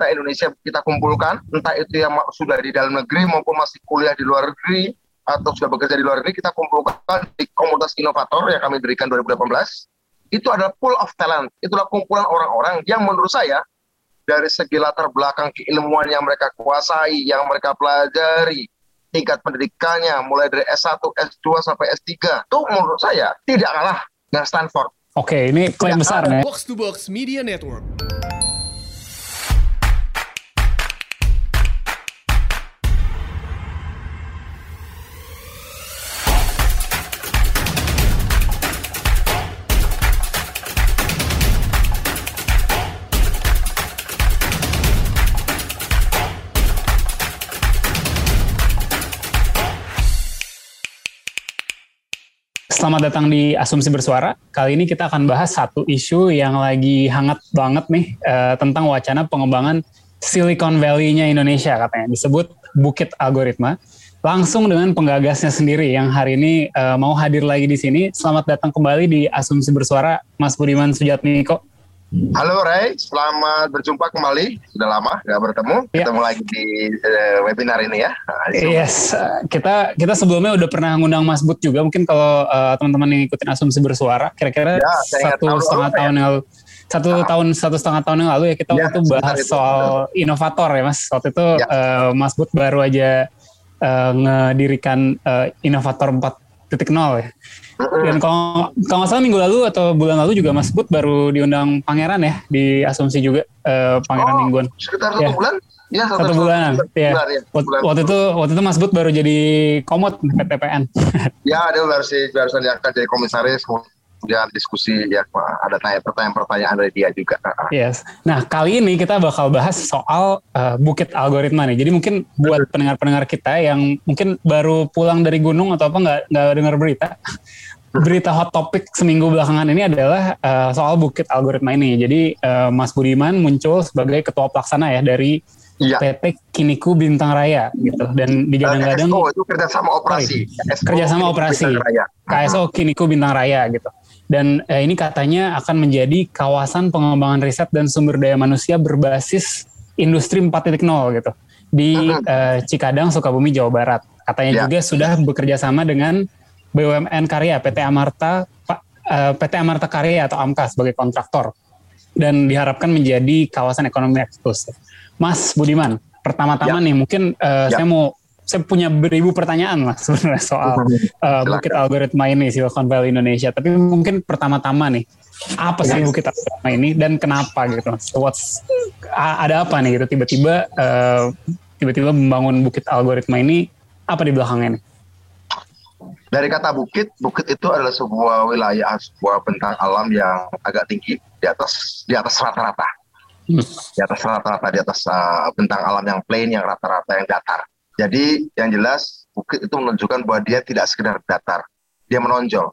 data Indonesia kita kumpulkan, entah itu yang sudah di dalam negeri maupun masih kuliah di luar negeri atau sudah bekerja di luar negeri, kita kumpulkan di komunitas inovator yang kami berikan 2018. Itu adalah pool of talent, itulah kumpulan orang-orang yang menurut saya dari segi latar belakang keilmuan yang mereka kuasai, yang mereka pelajari, tingkat pendidikannya mulai dari S1, S2 sampai S3 itu menurut saya tidak kalah dengan Stanford. Oke, ini klaim besar ya. Box to Box Media Network. Selamat datang di Asumsi Bersuara. Kali ini kita akan bahas satu isu yang lagi hangat banget nih uh, tentang wacana pengembangan Silicon Valley-nya Indonesia katanya. Disebut Bukit Algoritma. Langsung dengan penggagasnya sendiri yang hari ini uh, mau hadir lagi di sini. Selamat datang kembali di Asumsi Bersuara, Mas Budiman Sujatmiko. Halo Ray, selamat berjumpa kembali. Sudah lama nggak bertemu, ya. ketemu lagi di uh, webinar ini ya. Nah, yes, kita kita sebelumnya udah pernah ngundang Mas Bud juga. Mungkin kalau uh, teman-teman yang ikutin asumsi bersuara, kira-kira ya, satu setengah tahun yang satu nah. tahun satu setengah tahun yang lalu ya kita ya, waktu bahas itu. soal inovator ya Mas. Waktu itu ya. uh, Mas Bud baru aja uh, ngedirikan uh, inovator 4.0 ya. Dan kalau kalau nggak salah minggu lalu atau bulan lalu juga Mas Bud baru diundang Pangeran ya di Asumsi juga uh, Pangeran oh, Mingguan. Sekitar satu ya. bulan? Ya, satu, satu bulan. Satu ya. bulan ya. Bulan. Waktu itu waktu itu Mas Bud baru jadi komod PTPN. ya, dia baru sih barusan diangkat jadi komisaris kemudian diskusi ya ada tanya pertanyaan-pertanyaan dari dia juga. Yes. Nah kali ini kita bakal bahas soal uh, bukit algoritma nih. Jadi mungkin buat pendengar-pendengar kita yang mungkin baru pulang dari gunung atau apa nggak nggak dengar berita, berita hot topic seminggu belakangan ini adalah uh, soal bukit algoritma ini. Jadi uh, Mas Budiman muncul sebagai ketua pelaksana ya dari ya. PT Kiniku Bintang Raya gitu dan digadang-gadang itu kerjasama operasi kerjasama operasi KSO Kiniku Bintang Raya gitu dan uh, ini katanya akan menjadi kawasan pengembangan riset dan sumber daya manusia berbasis industri 4.0 gitu di uh, Cikadang Sukabumi Jawa Barat katanya ya. juga sudah bekerja sama dengan BUMN Karya PT Amarta uh, eh, PT Amarta Karya atau AMKA sebagai kontraktor dan diharapkan menjadi kawasan ekonomi eksklusif. Mas Budiman, pertama-tama ya. nih mungkin uh, ya. saya mau saya punya beribu pertanyaan lah sebenarnya soal uh, Bukit Algoritma ini Silicon Valley Indonesia. Tapi mungkin pertama-tama nih apa sih Bukit Algoritma ini dan kenapa gitu? So what's ada apa nih gitu tiba-tiba uh, tiba-tiba membangun Bukit Algoritma ini apa di belakangnya nih? Dari kata bukit, bukit itu adalah sebuah wilayah, sebuah bentang alam yang agak tinggi di atas di atas rata-rata. Hmm. Di atas rata-rata, di atas uh, bentang alam yang plain, yang rata-rata, yang datar. Jadi yang jelas bukit itu menunjukkan bahwa dia tidak sekedar datar, dia menonjol,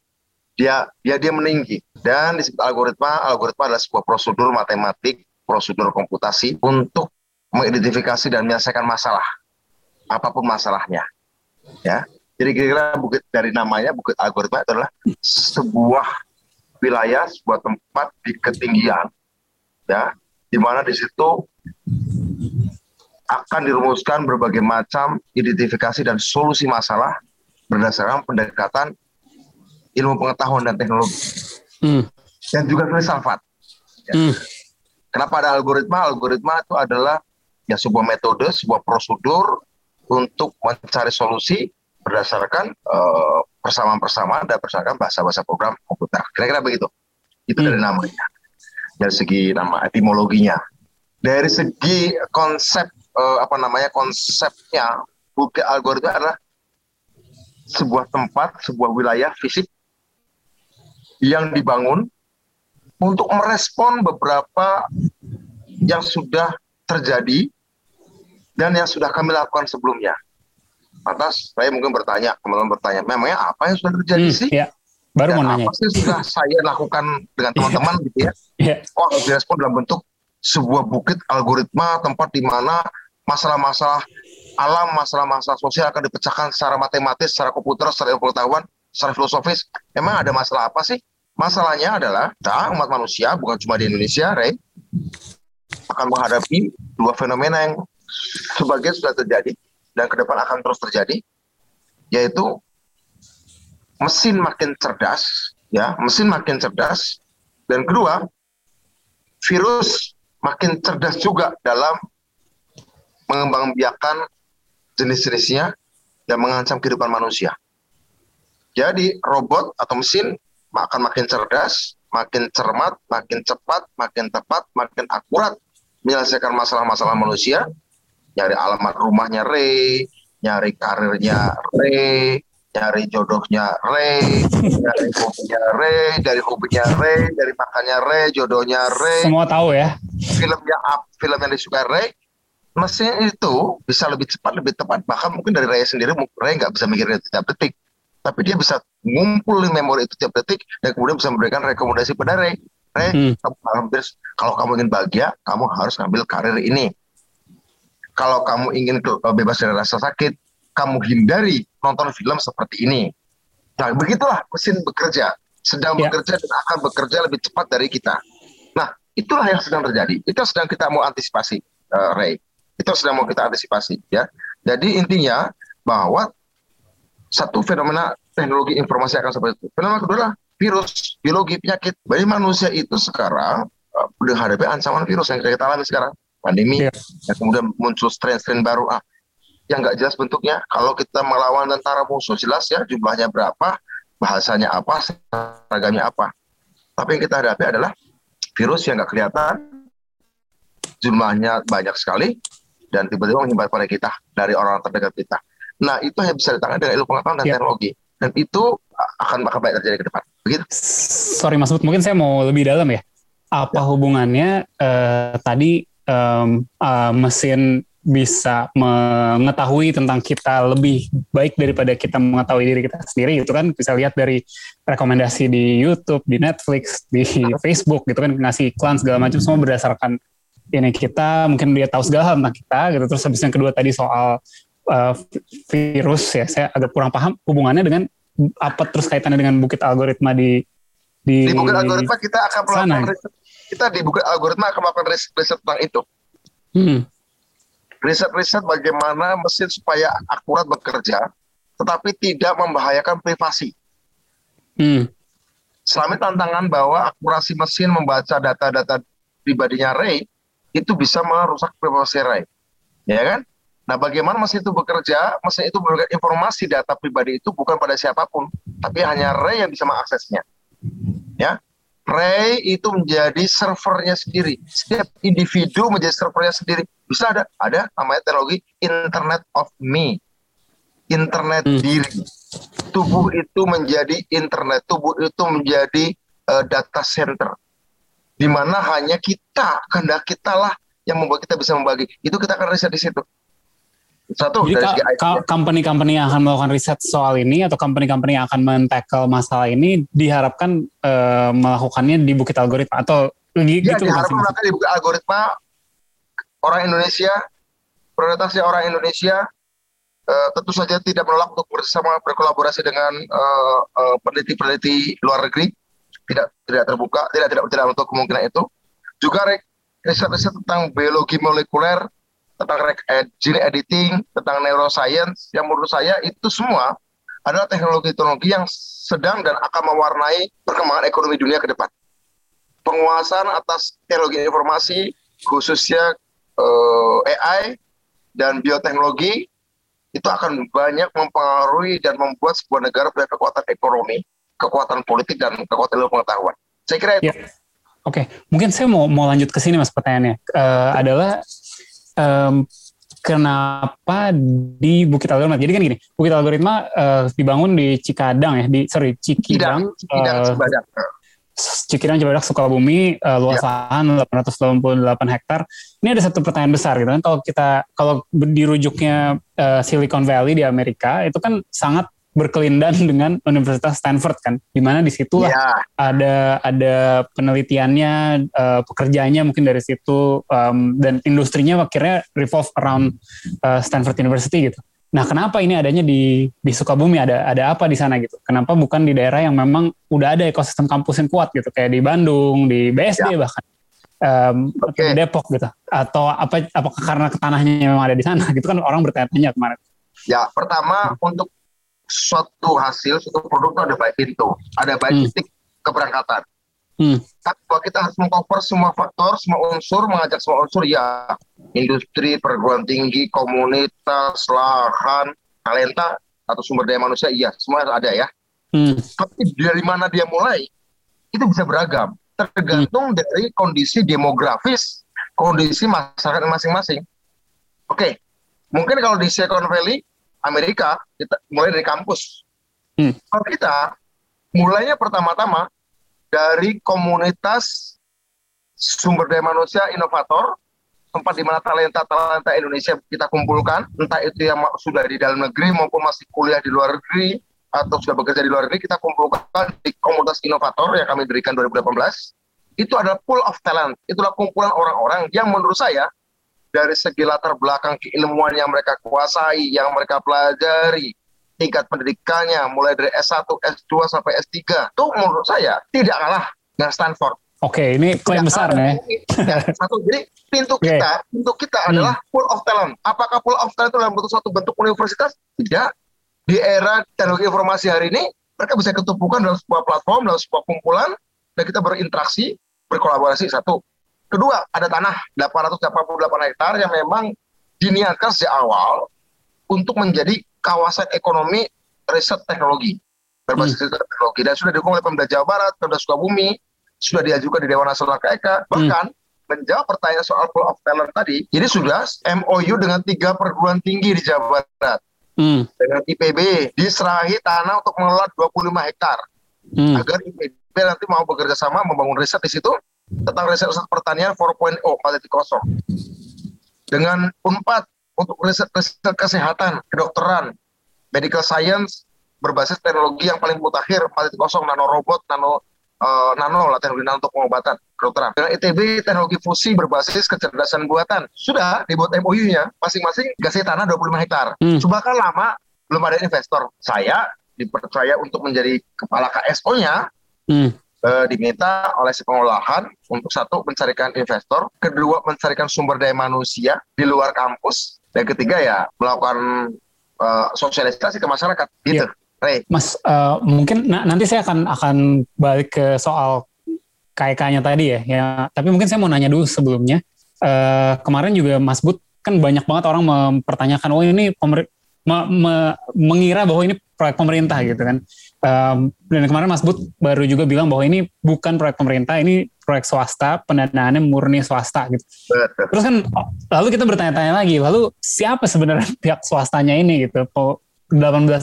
dia dia dia meninggi. Dan disebut algoritma, algoritma adalah sebuah prosedur matematik, prosedur komputasi untuk mengidentifikasi dan menyelesaikan masalah, apa pun masalahnya. Ya, jadi kira-kira bukit dari namanya bukit algoritma adalah sebuah wilayah, sebuah tempat di ketinggian, ya, di mana di situ akan dirumuskan berbagai macam identifikasi dan solusi masalah berdasarkan pendekatan ilmu pengetahuan dan teknologi, hmm. dan juga filsafat. Ya. Hmm. Kenapa ada algoritma? Algoritma itu adalah ya sebuah metode, sebuah prosedur untuk mencari solusi berdasarkan uh, persamaan-persamaan dan berdasarkan bahasa-bahasa program komputer. Kira-kira begitu. Itu hmm. dari namanya. Dari segi nama etimologinya. Dari segi konsep uh, apa namanya konsepnya bukit algoritma adalah sebuah tempat, sebuah wilayah fisik yang dibangun untuk merespon beberapa yang sudah terjadi dan yang sudah kami lakukan sebelumnya. Lantas saya mungkin bertanya, teman-teman bertanya, memangnya apa yang sudah terjadi hmm, sih? Ya. Baru Dan mau nanya. Apa sih sudah saya lakukan dengan teman-teman gitu ya? Yeah. Oh, harus direspon dalam bentuk sebuah bukit algoritma tempat di mana masalah-masalah alam, masalah-masalah sosial akan dipecahkan secara matematis, secara komputer, secara pengetahuan, secara filosofis. Emang ada masalah apa sih? Masalahnya adalah kita umat manusia bukan cuma di Indonesia, Ray. akan menghadapi dua fenomena yang sebagian sudah terjadi dan ke depan akan terus terjadi, yaitu mesin makin cerdas, ya, mesin makin cerdas, dan kedua, virus makin cerdas juga dalam mengembangbiakan jenis-jenisnya dan mengancam kehidupan manusia. Jadi robot atau mesin akan makin cerdas, makin cermat, makin cepat, makin tepat, makin akurat menyelesaikan masalah-masalah manusia, nyari alamat rumahnya Ray, nyari karirnya Ray, nyari jodohnya Ray, dari hobinya Ray, dari hobinya Ray, dari makannya Ray, jodohnya Ray. Semua tahu ya. Filmnya up, film yang disukai Ray, mesin itu bisa lebih cepat, lebih tepat. Bahkan mungkin dari Ray sendiri, Ray nggak bisa mikirin itu tiap detik. Tapi dia bisa ngumpulin memori itu tiap detik dan kemudian bisa memberikan rekomendasi pada Ray. Ray, hmm. kamu hampir, kalau kamu ingin bahagia, kamu harus ngambil karir ini. Kalau kamu ingin bebas dari rasa sakit, kamu hindari nonton film seperti ini. Nah, begitulah mesin bekerja, sedang ya. bekerja dan akan bekerja lebih cepat dari kita. Nah, itulah yang sedang terjadi. Itu sedang kita mau antisipasi, uh, Ray. Itu sedang mau kita antisipasi, ya. Jadi intinya bahwa satu fenomena teknologi informasi akan seperti itu. Fenomena kedua adalah virus, biologi, penyakit. Bagi manusia itu sekarang uh, menghadapi ancaman virus yang kita alami sekarang, pandemi, ya. dan kemudian muncul strain-strain baru. Ah, yang nggak jelas bentuknya. Kalau kita melawan tentara musuh jelas ya jumlahnya berapa, bahasanya apa, seragamnya apa. Tapi yang kita hadapi adalah virus yang nggak kelihatan, jumlahnya banyak sekali, dan tiba-tiba menyebar pada kita dari orang terdekat kita. Nah itu hanya bisa ditangani dengan ilmu pengetahuan dan ya. teknologi. Dan itu akan bakal baik terjadi ke depan. Begitu. Sorry Mas Bud, mungkin saya mau lebih dalam ya. Apa ya. hubungannya uh, tadi um, uh, mesin bisa mengetahui tentang kita lebih baik daripada kita mengetahui diri kita sendiri itu kan bisa lihat dari rekomendasi di YouTube, di Netflix, di Facebook gitu kan ngasih iklan segala macam semua berdasarkan ini kita mungkin dia tahu segala hal tentang kita gitu terus habis yang kedua tadi soal uh, virus ya saya agak kurang paham hubungannya dengan apa terus kaitannya dengan bukit algoritma di di, di bukit algoritma kita akan melakukan riset, kita di bukit algoritma akan melakukan riset, riset tentang itu. Hmm riset-riset bagaimana mesin supaya akurat bekerja, tetapi tidak membahayakan privasi. Hmm. Selama tantangan bahwa akurasi mesin membaca data-data pribadinya Ray itu bisa merusak privasi Ray, ya kan? Nah, bagaimana mesin itu bekerja? Mesin itu memberikan informasi data pribadi itu bukan pada siapa pun, tapi hanya Ray yang bisa mengaksesnya. Ya, Ray itu menjadi servernya sendiri. Setiap individu menjadi servernya sendiri. Bisa ada, ada namanya teknologi Internet of Me, Internet hmm. diri. Tubuh itu menjadi internet, tubuh itu menjadi uh, data center, di mana hanya kita, kehendak kita lah yang membuat kita bisa membagi. Itu kita akan riset di situ. Satu Jadi dari ka, company-company yang akan melakukan riset soal ini atau company-company yang akan men-tackle masalah ini diharapkan uh, melakukannya di bukit algoritma atau ya, gitu diharapkan melakukan di bukit algoritma orang Indonesia prioritasnya orang Indonesia uh, tentu saja tidak menolak untuk bersama berkolaborasi dengan uh, uh, peneliti-peneliti luar negeri tidak tidak terbuka tidak tidak tidak untuk kemungkinan itu juga riset-riset tentang biologi molekuler tentang gene editing, tentang neuroscience, yang menurut saya itu semua adalah teknologi-teknologi yang sedang dan akan mewarnai perkembangan ekonomi dunia ke depan. Penguasaan atas teknologi informasi, khususnya uh, eh, AI dan bioteknologi, itu akan banyak mempengaruhi dan membuat sebuah negara punya kekuatan ekonomi, kekuatan politik, dan kekuatan ilmu pengetahuan. Saya kira itu. Ya. Oke, okay. mungkin saya mau mau lanjut ke sini mas pertanyaannya. Uh, adalah um, kenapa di Bukit Algoritma? Jadi kan gini, Bukit Algoritma uh, dibangun di Cikadang ya, di sorry Cikidang, Cikidang, uh, Cibadak. Cikidang Cibadak Sukabumi uh, luas ya. lahan 888 hektar. Ini ada satu pertanyaan besar gitu kan kalau kita kalau dirujuknya uh, Silicon Valley di Amerika itu kan sangat berkelindan dengan Universitas Stanford kan, di mana di situ yeah. ada ada penelitiannya, uh, pekerjaannya mungkin dari situ um, dan industrinya akhirnya revolve around uh, Stanford University gitu. Nah, kenapa ini adanya di di Sukabumi ada ada apa di sana gitu? Kenapa bukan di daerah yang memang udah ada ekosistem kampus yang kuat gitu kayak di Bandung, di BSD yeah. bahkan? um, okay. di Depok gitu atau apa apakah karena tanahnya memang ada di sana gitu kan orang bertanya-tanya kemarin ya pertama hmm. untuk suatu hasil suatu produk itu ada baik pintu ada baik hmm. titik keberangkatan hmm. tapi kalau kita harus mengcover semua faktor semua unsur mengajak semua unsur ya industri perguruan tinggi komunitas lahan talenta atau sumber daya manusia iya semua ada ya hmm. tapi dari mana dia mulai itu bisa beragam tergantung hmm. dari kondisi demografis kondisi masyarakat masing-masing oke okay. mungkin kalau di Silicon Valley Amerika kita mulai dari kampus hmm. kalau kita mulainya pertama-tama dari komunitas sumber daya manusia inovator tempat di mana talenta-talenta Indonesia kita kumpulkan, entah itu yang sudah di dalam negeri maupun masih kuliah di luar negeri atau sudah bekerja di luar negeri, kita kumpulkan di komunitas inovator yang kami dirikan 2018. Itu adalah pool of talent, itulah kumpulan orang-orang yang menurut saya dari segi latar belakang keilmuan yang mereka kuasai, yang mereka pelajari, tingkat pendidikannya mulai dari S1, S2 sampai S3, itu menurut saya tidak kalah dengan Stanford Oke, ini klaim besar nih. Ya, satu, jadi pintu okay. kita, pintu kita hmm. adalah pool of talent. Apakah pool of talent itu dalam bentuk satu bentuk universitas? Tidak. Di era teknologi informasi hari ini, mereka bisa ketumpukan dalam sebuah platform, dalam sebuah kumpulan, dan kita berinteraksi, berkolaborasi. Satu. Kedua, ada tanah 888 hektar yang memang diniatkan sejak awal untuk menjadi kawasan ekonomi riset teknologi berbasis hmm. teknologi dan sudah didukung oleh Pemda Jawa Barat, Pemda Sukabumi, sudah diajukan di Dewan Nasional KEK, hmm. bahkan hmm. menjawab pertanyaan soal pool of talent tadi, ini sudah MOU dengan tiga perguruan tinggi di Jawa Barat. Hmm. Dengan IPB diserahi tanah untuk mengelola 25 hektar. Hmm. Agar IPB nanti mau bekerja sama membangun riset di situ tentang riset, riset pertanian 4.0 4.0 dengan UNPAD untuk riset, riset kesehatan, kedokteran, medical science berbasis teknologi yang paling mutakhir 4.0 nanorobot, nano uh, nano lah teknologi nano untuk pengobatan kedokteran. Dengan ITB teknologi fusi berbasis kecerdasan buatan. Sudah dibuat MOU-nya masing-masing kasih tanah 25 hektar. Hmm. Coba kan lama belum ada investor. Saya dipercaya untuk menjadi kepala KSO-nya. Hmm. Uh, diminta oleh si pengolahan untuk satu mencarikan investor, kedua mencarikan sumber daya manusia di luar kampus, dan ketiga ya melakukan uh, sosialisasi ke masyarakat gitu. Yeah. Mas, uh, mungkin nah, nanti saya akan akan balik ke soal KK-nya tadi ya. ya. Tapi mungkin saya mau nanya dulu sebelumnya. Uh, kemarin juga Mas Bud kan banyak banget orang mempertanyakan, oh ini pemer me me mengira bahwa ini proyek pemerintah gitu kan. Um, dan kemarin Mas Bud baru juga bilang bahwa ini bukan proyek pemerintah, ini proyek swasta, pendanaannya murni swasta gitu. Terus kan lalu kita bertanya-tanya lagi, lalu siapa sebenarnya pihak swastanya ini gitu? 18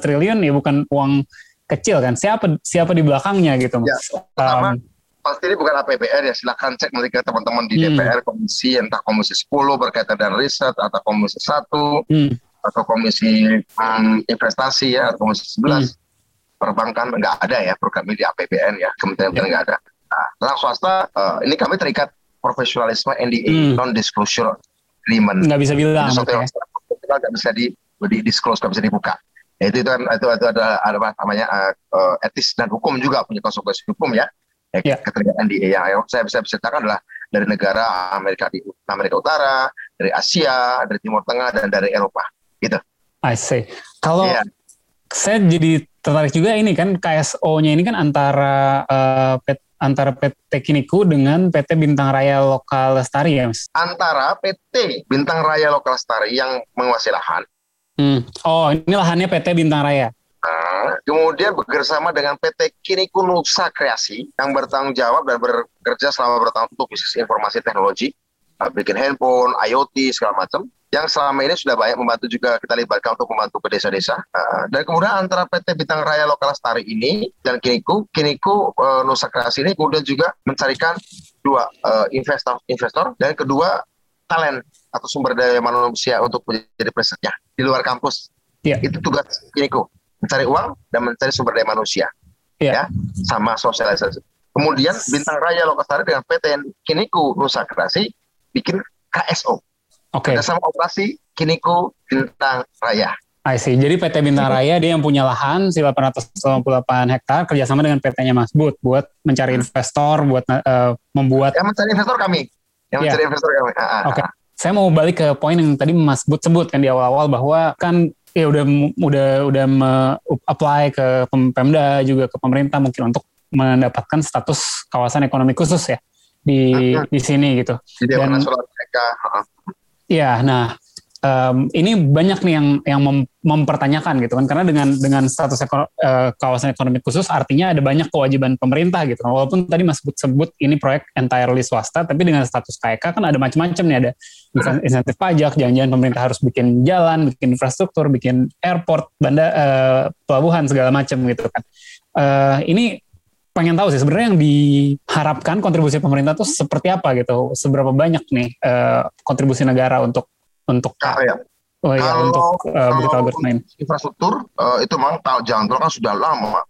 triliun ya bukan uang kecil kan. Siapa siapa di belakangnya gitu Ya, pertama, um, pasti ini bukan APBN ya. Silahkan cek nanti ke teman-teman di hmm. DPR komisi entah komisi 10 berkaitan dengan riset atau komisi 1 hmm. atau komisi um, investasi ya atau komisi 11. Hmm. Perbankan nggak ada ya program ini di APBN ya. Kementerian ya. nggak ada. Nah, tentang swasta uh, ini kami terikat profesionalisme NDA hmm. non disclosure agreement. Nggak bisa bilang. Itu okay. nggak bisa di, di disclose, nggak bisa dibuka. Ya, itu itu kan itu, itu ada apa namanya uh, etis dan hukum juga punya konsekuensi hukum ya. Ya, yeah. di yang saya bisa ceritakan adalah dari negara Amerika di Amerika Utara, dari Asia, dari Timur Tengah dan dari Eropa, gitu. I see. Kalau yeah. Saya jadi tertarik juga ini kan KSO-nya ini kan antara uh, pet, antara PT Kiniku dengan PT Bintang Raya Lokal Lestari ya, Mas? Antara PT Bintang Raya Lokal Lestari yang menguasai lahan Hmm. Oh, ini lahannya PT Bintang Raya. Nah, kemudian bekerjasama dengan PT Kiniku Nusa Kreasi yang bertanggung jawab dan bekerja selama bertahun untuk bisnis informasi teknologi, bikin handphone, IoT segala macam. Yang selama ini sudah banyak membantu juga kita libatkan untuk membantu ke desa-desa. Uh, dan kemudian antara PT Bintang Raya Lokal Lestari ini dan Kiniku, Kiniku uh, Nusa Kreasi ini kemudian juga mencarikan dua uh, investor, investor dan kedua talent atau sumber daya manusia untuk menjadi presetnya di luar kampus. Yeah. Itu tugas Kiniku, mencari uang dan mencari sumber daya manusia. Yeah. Ya, sama sosialisasi. Kemudian Bintang Raya Lokasari dengan PT Kiniku Nusa Kreasi bikin KSO. Oke. Okay. Sama operasi Kiniku Bintang Raya. I see. Jadi PT Bintang Raya dia yang punya lahan 898 hektar kerjasama dengan PT-nya Mas Bud buat mencari investor, buat uh, membuat. Ya mencari investor kami. yang yeah. mencari investor kami. Ah, ah, Oke. Okay. Ah. Saya mau balik ke poin yang tadi Mas Bud sebut kan di awal-awal bahwa kan ya udah udah udah apply ke Pemda juga ke pemerintah mungkin untuk mendapatkan status kawasan ekonomi khusus ya di di sini gitu. Jadi Dan, mereka. Ya, nah um, ini banyak nih yang yang mem, mempertanyakan gitu kan. Karena dengan dengan status eko, uh, kawasan ekonomi khusus artinya ada banyak kewajiban pemerintah gitu kan. Walaupun tadi Mas sebut sebut ini proyek entirely swasta tapi dengan status KK kan ada macam-macam nih. Ada insentif pajak jangan-jangan pemerintah harus bikin jalan bikin infrastruktur bikin airport bandar uh, pelabuhan segala macam gitu kan. Uh, ini pengen tahu sih sebenarnya yang diharapkan kontribusi pemerintah tuh seperti apa gitu seberapa banyak nih uh, kontribusi negara untuk untuk nah, ya. Oh iya, kalau, untuk uh, kalau infrastruktur uh, itu memang tol jalan tol kan sudah lama.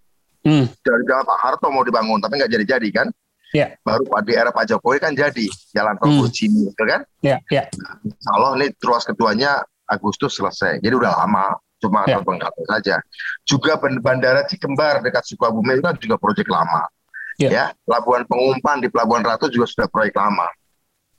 Hmm. Dari jalan Pak Harto mau dibangun tapi nggak jadi-jadi kan? Yeah. Baru di era Pak Jokowi kan jadi jalan tol hmm. Gitu kan? Iya, yeah, iya. Yeah. Allah nih ruas keduanya Agustus selesai. Jadi udah lama, cuma yeah. Ya. saja. Juga bandara Cikembar dekat Sukabumi itu kan juga proyek lama. Yeah. Ya, pelabuhan pengumpan di Pelabuhan Ratu juga sudah proyek lama.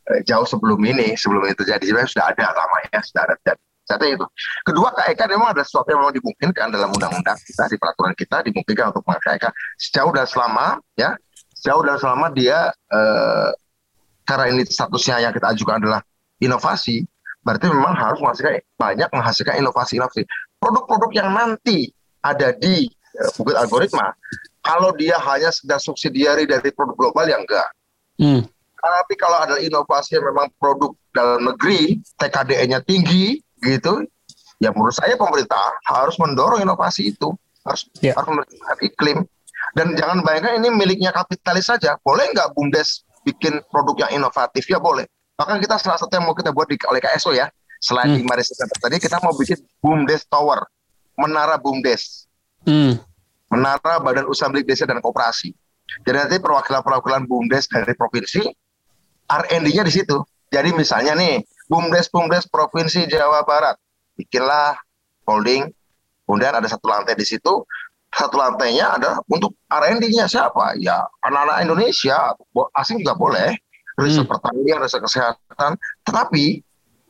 Eh, jauh sebelum ini, sebelum itu terjadi sebenarnya sudah ada lama ya, sudah ada terjadi. Satu itu. Kedua, KEK memang ada sesuatu yang memang dimungkinkan dalam undang-undang kita, di peraturan kita dimungkinkan untuk memakai KEK sejauh dan selama ya, sejauh dan selama dia eh, karena ini statusnya yang kita ajukan adalah inovasi, berarti memang harus menghasilkan banyak menghasilkan inovasi-inovasi. Produk-produk yang nanti ada di eh, bukit algoritma, kalau dia hanya sedang subsidiari dari produk global yang enggak. Hmm. Tapi kalau ada inovasi yang memang produk dalam negeri, TKDN-nya tinggi, gitu, ya menurut saya pemerintah harus mendorong inovasi itu, harus yeah. harus iklim. Dan jangan bayangkan ini miliknya kapitalis saja. Boleh nggak BUMDes bikin produk yang inovatif? Ya boleh. Bahkan kita salah satu yang mau kita buat di oleh KSO ya, selain hmm. di Maris tadi, kita mau bikin BUMDes Tower, menara BUMDes. Hmm. Menara Badan Usaha Milik Desa dan Koperasi. Jadi nanti perwakilan-perwakilan BUMDes dari provinsi R&D-nya di situ. Jadi misalnya nih, BUMDes-BUMDes Provinsi Jawa Barat, bikinlah holding, kemudian ada satu lantai di situ, satu lantainya ada untuk R&D-nya siapa? Ya anak-anak Indonesia, asing juga boleh, riset hmm. pertanian, riset kesehatan, tetapi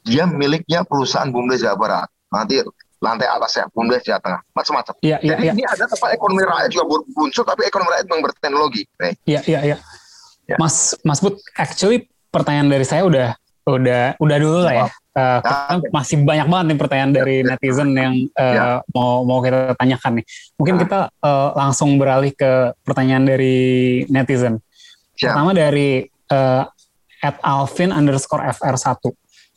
dia miliknya perusahaan BUMDes Jawa Barat. Nanti lantai atasnya, BUMDes Jawa Tengah, macam-macam. Ya, ya, Jadi ya. ini ada tempat ekonomi rakyat juga muncul, tapi ekonomi rakyat yang berteknologi. Iya, iya, iya. Ya. Mas Mas Bud, actually pertanyaan dari saya udah udah udah dulu lah ya. Uh, kita masih banyak banget nih pertanyaan dari ya. netizen yang uh, ya. mau mau kita tanyakan nih. Mungkin kita uh, langsung beralih ke pertanyaan dari netizen. Ya. Pertama dari uh, at Alvin underscore FR1.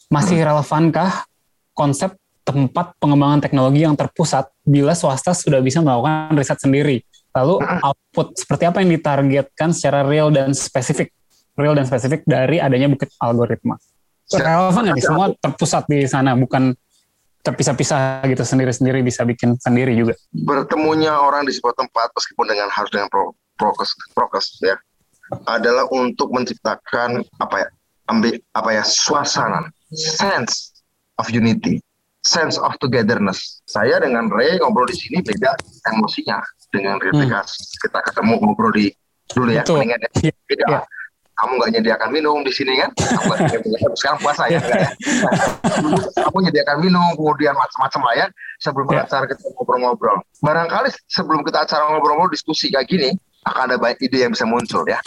Masih hmm. relevankah konsep tempat pengembangan teknologi yang terpusat bila swasta sudah bisa melakukan riset sendiri? Lalu output seperti apa yang ditargetkan secara real dan spesifik, real dan spesifik dari adanya bukit algoritma. Relevan nggak Semua terpusat di sana, bukan terpisah-pisah gitu sendiri-sendiri bisa bikin sendiri juga. Bertemunya orang di sebuah tempat meskipun dengan harus dengan pro, prokes, prokes ya adalah untuk menciptakan apa ya ambil apa ya suasana sense of unity sense of togetherness. Saya dengan Ray ngobrol di sini beda emosinya dengan ketika hmm. kita ketemu ngobrol di dulu ya, mendingan ya. Iya. beda. Ya. Kamu nggak nyediakan minum di sini kan? sekarang puasa ya, enggak ya? Kamu nyediakan minum, kemudian macam-macam lah ya. Sebelum ya. acara kita ngobrol-ngobrol. Barangkali sebelum kita acara ngobrol-ngobrol diskusi kayak gini, akan ada banyak ide yang bisa muncul ya.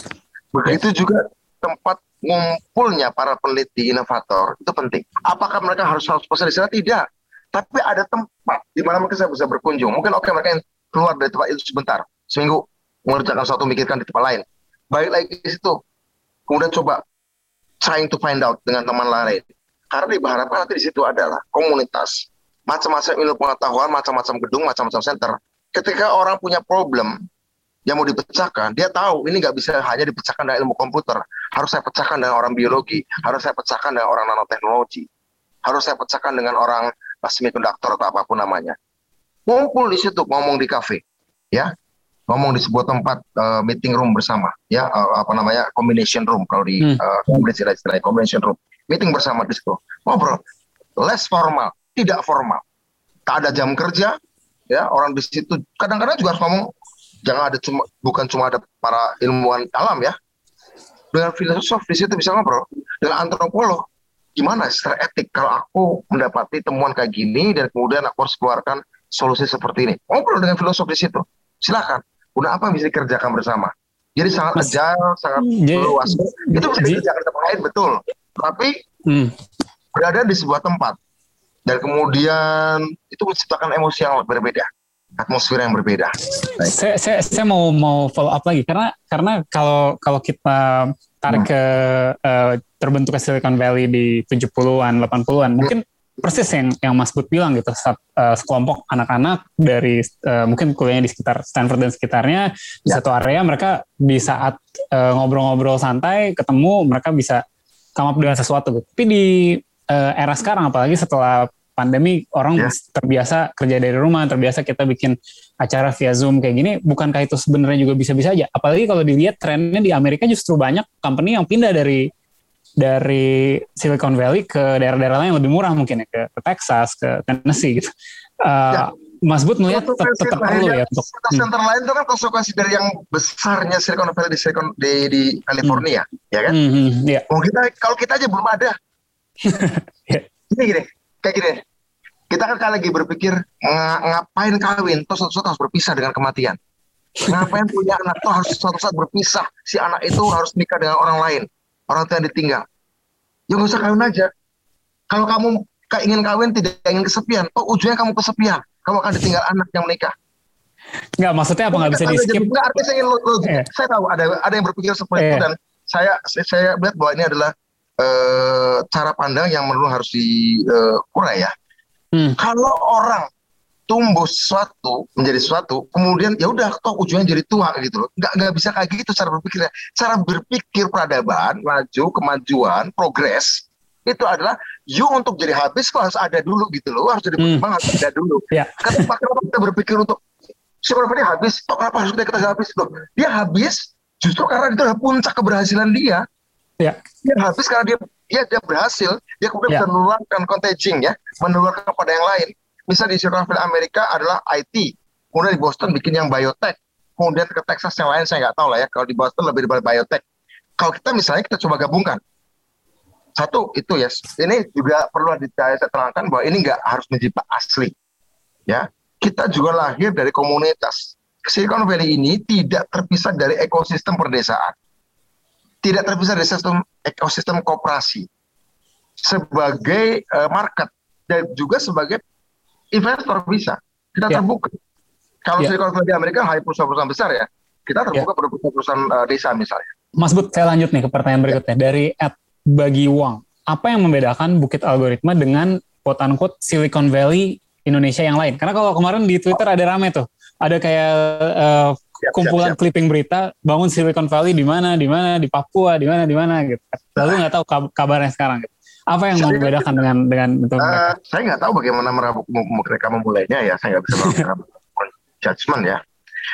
Begitu ya. juga tempat ngumpulnya para peneliti inovator itu penting. Apakah mereka harus 100% di sana? Tidak. Tapi ada tempat di mana mereka bisa berkunjung. Mungkin oke okay, mereka yang keluar dari tempat itu sebentar, seminggu mengerjakan sesuatu, mikirkan di tempat lain. Baik lagi di situ. Kemudian coba trying to find out dengan teman lain. Karena diharapkan nanti di situ adalah komunitas, macam-macam ilmu pengetahuan, macam-macam gedung, macam-macam center. Ketika orang punya problem, yang mau dipecahkan, dia tahu ini nggak bisa hanya dipecahkan dengan ilmu komputer, harus saya pecahkan dengan orang biologi, harus saya pecahkan dengan orang nanoteknologi, harus saya pecahkan dengan orang semiconductor atau apa pun namanya. Ngumpul di situ, ngomong di kafe, ya, ngomong di sebuah tempat uh, meeting room bersama, ya, uh, apa namanya combination room kalau di hmm. uh, istilah combination room, meeting bersama di situ, ngobrol, less formal, tidak formal, tak ada jam kerja, ya, orang di situ kadang-kadang juga harus ngomong jangan ada cuma bukan cuma ada para ilmuwan alam ya. Dengan filosof di situ bisa ngobrol. Dengan antropolog gimana secara etik kalau aku mendapati temuan kayak gini dan kemudian aku harus keluarkan solusi seperti ini. Ngobrol dengan filosof di situ silakan. Udah apa yang bisa dikerjakan bersama? Jadi sangat Mas, agile sangat luas. Itu bisa dikerjakan tempat lain betul. Tapi hmm. berada di sebuah tempat. Dan kemudian itu menciptakan emosi yang berbeda atmosfer yang berbeda. Saya, saya, saya mau mau follow up lagi karena karena kalau kalau kita tarik hmm. ke uh, terbentuknya Silicon Valley di 70-an, 80-an, mungkin persis yang yang Mas Bud bilang gitu, saat, uh, sekelompok anak-anak dari uh, mungkin kuliahnya di sekitar Stanford dan sekitarnya di ya. satu area mereka di saat ngobrol-ngobrol uh, santai ketemu mereka bisa come up dengan sesuatu gitu. Tapi di uh, era sekarang apalagi setelah pandemi orang yeah. terbiasa kerja dari rumah, terbiasa kita bikin acara via Zoom kayak gini, bukankah itu sebenarnya juga bisa-bisa aja? Apalagi kalau dilihat trennya di Amerika justru banyak company yang pindah dari dari Silicon Valley ke daerah-daerah lain yang lebih murah mungkin ya, ke, ke Texas, ke Tennessee gitu. Uh, ya. Mas Bud melihat tetap, tetap perlu ya untuk hmm. center lain itu kan konsekuensi dari yang besarnya Silicon Valley di Silicon di, di California, hmm. ya kan? Hmm, hmm, yeah. Oh, kita kalau kita aja belum ada. yeah. Ini gini, kayak gini kita kan lagi berpikir ngapain kawin? Terus suatu saat harus berpisah dengan kematian. Ngapain punya anak? Tuh harus suatu saat berpisah. Si anak itu harus nikah dengan orang lain. Orang tua yang ditinggal. Ya nggak usah kawin aja. Kalau kamu ingin kawin tidak ingin kesepian oh ujungnya kamu kesepian. Kamu akan ditinggal anak yang menikah. Enggak, maksudnya apa? Nggak bisa di skip? Enggak, artinya saya ingin yeah. saya tahu ada ada yang berpikir seperti yeah. itu dan saya saya melihat bahwa ini adalah uh, cara pandang yang menurut harus diurai uh, ya. Hmm. Kalau orang tumbuh sesuatu menjadi sesuatu, kemudian ya udah toh ujungnya jadi tua gitu loh. Nggak nggak bisa kayak gitu cara berpikirnya. Cara berpikir peradaban, maju, kemajuan, progres itu adalah you untuk jadi habis kok harus ada dulu gitu loh harus jadi hmm. harus ada dulu yeah. kenapa, kenapa kita berpikir untuk siapa dia habis toh kenapa harus kita, kita habis loh dia habis justru karena itu adalah puncak keberhasilan dia Ya. Dia habis karena dia dia, dia berhasil, dia kemudian ya. bisa menularkan contagion ya, menularkan kepada yang lain. Misal di Silicon Valley Amerika adalah IT, kemudian di Boston bikin yang biotech, kemudian ke Texas yang lain saya nggak tahu lah ya. Kalau di Boston lebih dari biotech. Kalau kita misalnya kita coba gabungkan, satu itu ya, ini juga perlu saya terangkan bahwa ini nggak harus mencipta asli, ya. Kita juga lahir dari komunitas. Silicon Valley ini tidak terpisah dari ekosistem perdesaan tidak terpisah dari sistem ekosistem kooperasi sebagai uh, market dan juga sebagai investor bisa kita yeah. terbuka. Kalau yeah. Silicon Valley Amerika hanya perusahaan-perusahaan besar ya, kita terbuka yeah. pada perusahaan uh, desa misalnya. Mas Bud, saya lanjut nih ke pertanyaan berikutnya yeah. dari Ed Bagi Uang. Apa yang membedakan Bukit Algoritma dengan quote unquote Silicon Valley Indonesia yang lain? Karena kalau kemarin di Twitter ada rame tuh, ada kayak uh, siap, kumpulan siap, siap. clipping berita bangun Silicon Valley di mana di mana di Papua di mana di mana gitu lalu nggak tahu kabarnya sekarang gitu. apa yang saya, membedakan dengan dengan itu uh, saya nggak tahu bagaimana mereka memulainya ya saya nggak bisa melakukan judgement ya.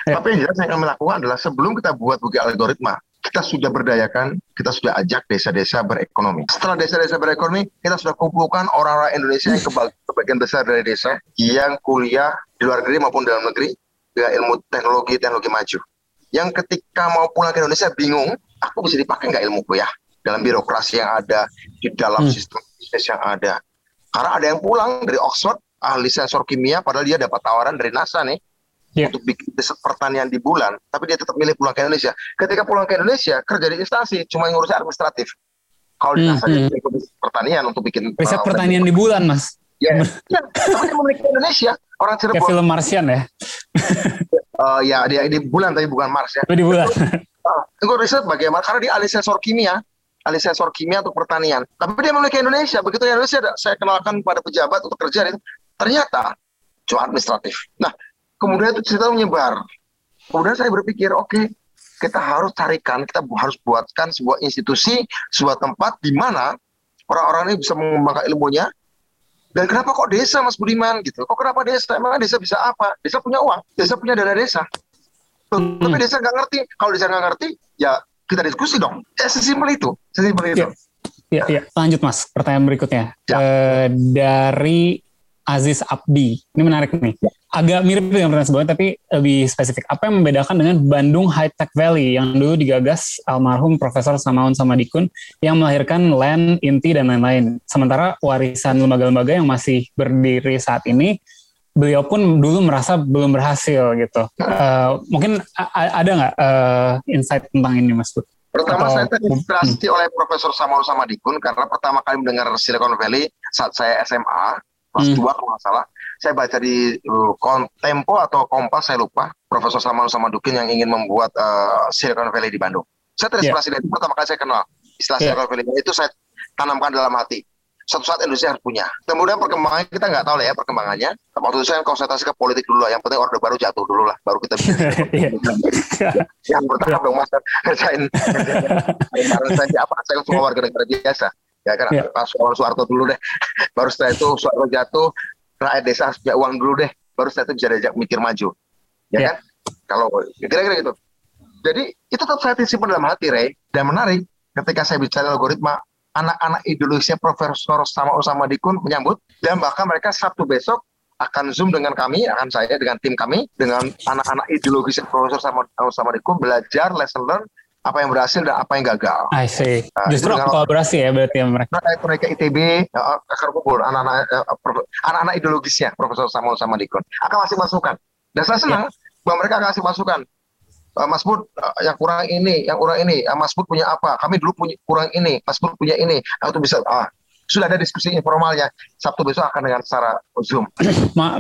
ya tapi yang jelas yang kami lakukan adalah sebelum kita buat buku algoritma kita sudah berdayakan, kita sudah ajak desa-desa berekonomi. Setelah desa-desa berekonomi, kita sudah kumpulkan orang-orang Indonesia yang kebagian besar dari desa yang kuliah di luar negeri maupun dalam negeri, dengan ilmu teknologi teknologi maju. Yang ketika mau pulang ke Indonesia bingung aku bisa dipakai nggak ilmuku ya? Dalam birokrasi yang ada di dalam hmm. sistem bisnis yang ada. Karena ada yang pulang dari Oxford ahli sensor kimia padahal dia dapat tawaran dari NASA nih yeah. untuk bikin riset pertanian di bulan tapi dia tetap milih pulang ke Indonesia. Ketika pulang ke Indonesia kerja di instansi cuma ngurus administratif. Kalau di hmm, NASA hmm. dia pertanian untuk bikin riset uh, pertanian di bulan mas Ya, ya tapi memiliki Indonesia. Orang Cirebon. Kayak film Martian ya? uh, ya, dia di bulan tapi bukan Mars ya. Di bulan. Uh, itu riset bagaimana? Karena dia ahli sensor kimia, ahli sensor kimia untuk pertanian. Tapi dia memiliki Indonesia. Begitu Indonesia saya kenalkan pada pejabat untuk kerja itu, ternyata cuma administratif. Nah, kemudian itu cerita menyebar. Kemudian saya berpikir, oke, okay, kita harus carikan, kita harus buatkan sebuah institusi, sebuah tempat di mana orang-orang ini bisa mengembangkan ilmunya, dan kenapa kok desa Mas Budiman gitu? Kok kenapa desa? Emang desa bisa apa? Desa punya uang, desa punya dana desa. Hmm. Tapi desa nggak ngerti. Kalau desa nggak ngerti, ya kita diskusi dong. Ya sesimpel itu, sesimpel itu. Ya, ya. Lanjut Mas, pertanyaan berikutnya. Ya. E, dari Aziz Abdi, ini menarik nih. Ya. Agak mirip dengan pertanyaan sebelumnya tapi lebih spesifik. Apa yang membedakan dengan Bandung High Tech Valley yang dulu digagas almarhum Profesor Samaun Samadikun yang melahirkan Land, Inti dan lain-lain. Sementara warisan lembaga-lembaga yang masih berdiri saat ini beliau pun dulu merasa belum berhasil gitu. Uh, mungkin ada nggak uh, insight tentang ini Mas Bud? Pertama Atau, saya terinspirasi hmm. oleh Profesor Samuel Samadikun karena pertama kali mendengar Silicon Valley saat saya SMA kelas hmm. 2 kalau nggak salah saya baca di uh, Tempo atau Kompas saya lupa Profesor Samuel Samadikun yang ingin membuat uh, Silicon Valley di Bandung. Saya terinspirasi yeah. dari itu pertama kali saya kenal istilah yeah. Silicon Valley itu saya tanamkan dalam hati satu saat Indonesia harus punya. Kemudian perkembangannya kita nggak tahu lah ya perkembangannya. Waktu itu saya konsentrasi ke politik dulu lah. Yang penting orde baru jatuh dulu lah, baru kita bisa. yang pertama dong mas kerjain, saya apa? Saya cuma warga negara biasa. Ya kan, yeah. Pak Soeharto dulu deh. Baru setelah itu Soeharto jatuh, rakyat desa harus punya uang dulu deh. Baru setelah itu bisa diajak mikir maju. Ya yeah. kan? Kalau kira-kira gitu. Jadi itu tetap saya simpan dalam hati, Ray. Dan menarik, ketika saya bicara algoritma, anak-anak ideologisnya Profesor sama Usama Dikun menyambut dan bahkan mereka Sabtu besok akan zoom dengan kami, akan saya dengan tim kami, dengan anak-anak ideologisnya Profesor sama Usama Dikun belajar lesson learn apa yang berhasil dan apa yang gagal. I see. Nah, Justru kolaborasi ya berarti ya mereka. Nah, mereka ITB akan kumpul anak-anak anak-anak ideologisnya Profesor Samuel sama Dikun akan masih masukan. Dan saya senang yeah. bahwa mereka akan kasih masukan. Eh, Mas Bud uh, yang kurang ini, yang kurang ini, uh, Mas Bud punya apa? Kami dulu punya kurang ini, Mas Bud punya ini. Nah, itu bisa ah, sudah ada diskusi informalnya. Sabtu besok akan dengan secara Zoom.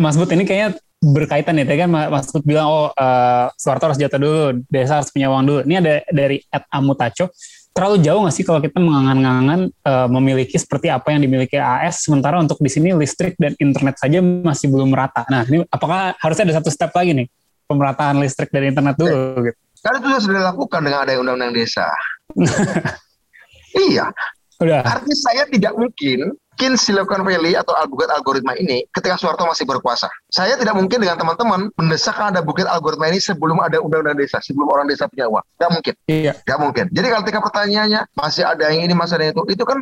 Mas Bud ini kayaknya berkaitan ya, tadi kan Mas bilang oh uh, Soeharto harus jatuh dulu, desa harus punya uang dulu. Ini ada dari Ed Amutaco. Terlalu jauh nggak sih kalau kita mengangan-angan uh, memiliki seperti apa yang dimiliki AS, sementara untuk di sini listrik dan internet saja masih belum merata. Nah, ini apakah harusnya ada satu step lagi nih? pemerataan listrik dan internet dulu. Gitu. Karena itu sudah dilakukan dengan ada undang-undang desa. iya. Udah. Artinya saya tidak mungkin mungkin Silicon Valley atau Albuquerque algoritma ini ketika Soeharto masih berkuasa. Saya tidak mungkin dengan teman-teman mendesak ada bukit algoritma ini sebelum ada undang-undang desa, sebelum orang desa punya uang. Tidak mungkin. Iya. Tidak mungkin. Jadi kalau ketika pertanyaannya masih ada yang ini, masih ada yang itu, itu kan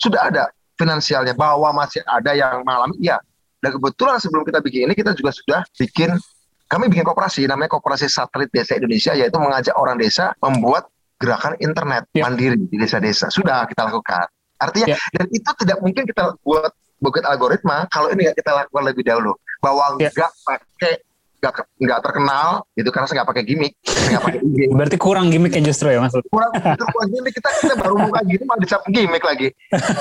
sudah ada finansialnya bahwa masih ada yang mengalami, iya. Dan kebetulan sebelum kita bikin ini kita juga sudah bikin kami bikin kooperasi namanya kooperasi satelit desa Indonesia yaitu mengajak orang desa membuat gerakan internet yeah. mandiri di desa-desa sudah kita lakukan artinya yeah. dan itu tidak mungkin kita buat buat algoritma kalau ini kita lakukan lebih dahulu bahwa yeah. nggak pakai nggak nggak terkenal itu karena saya nggak pakai gimmick nggak pakai gimmick berarti kurang gimmicknya justru ya maksud kurang justru kurang gimmick kita kita baru kayak gini malah dicap gimmick lagi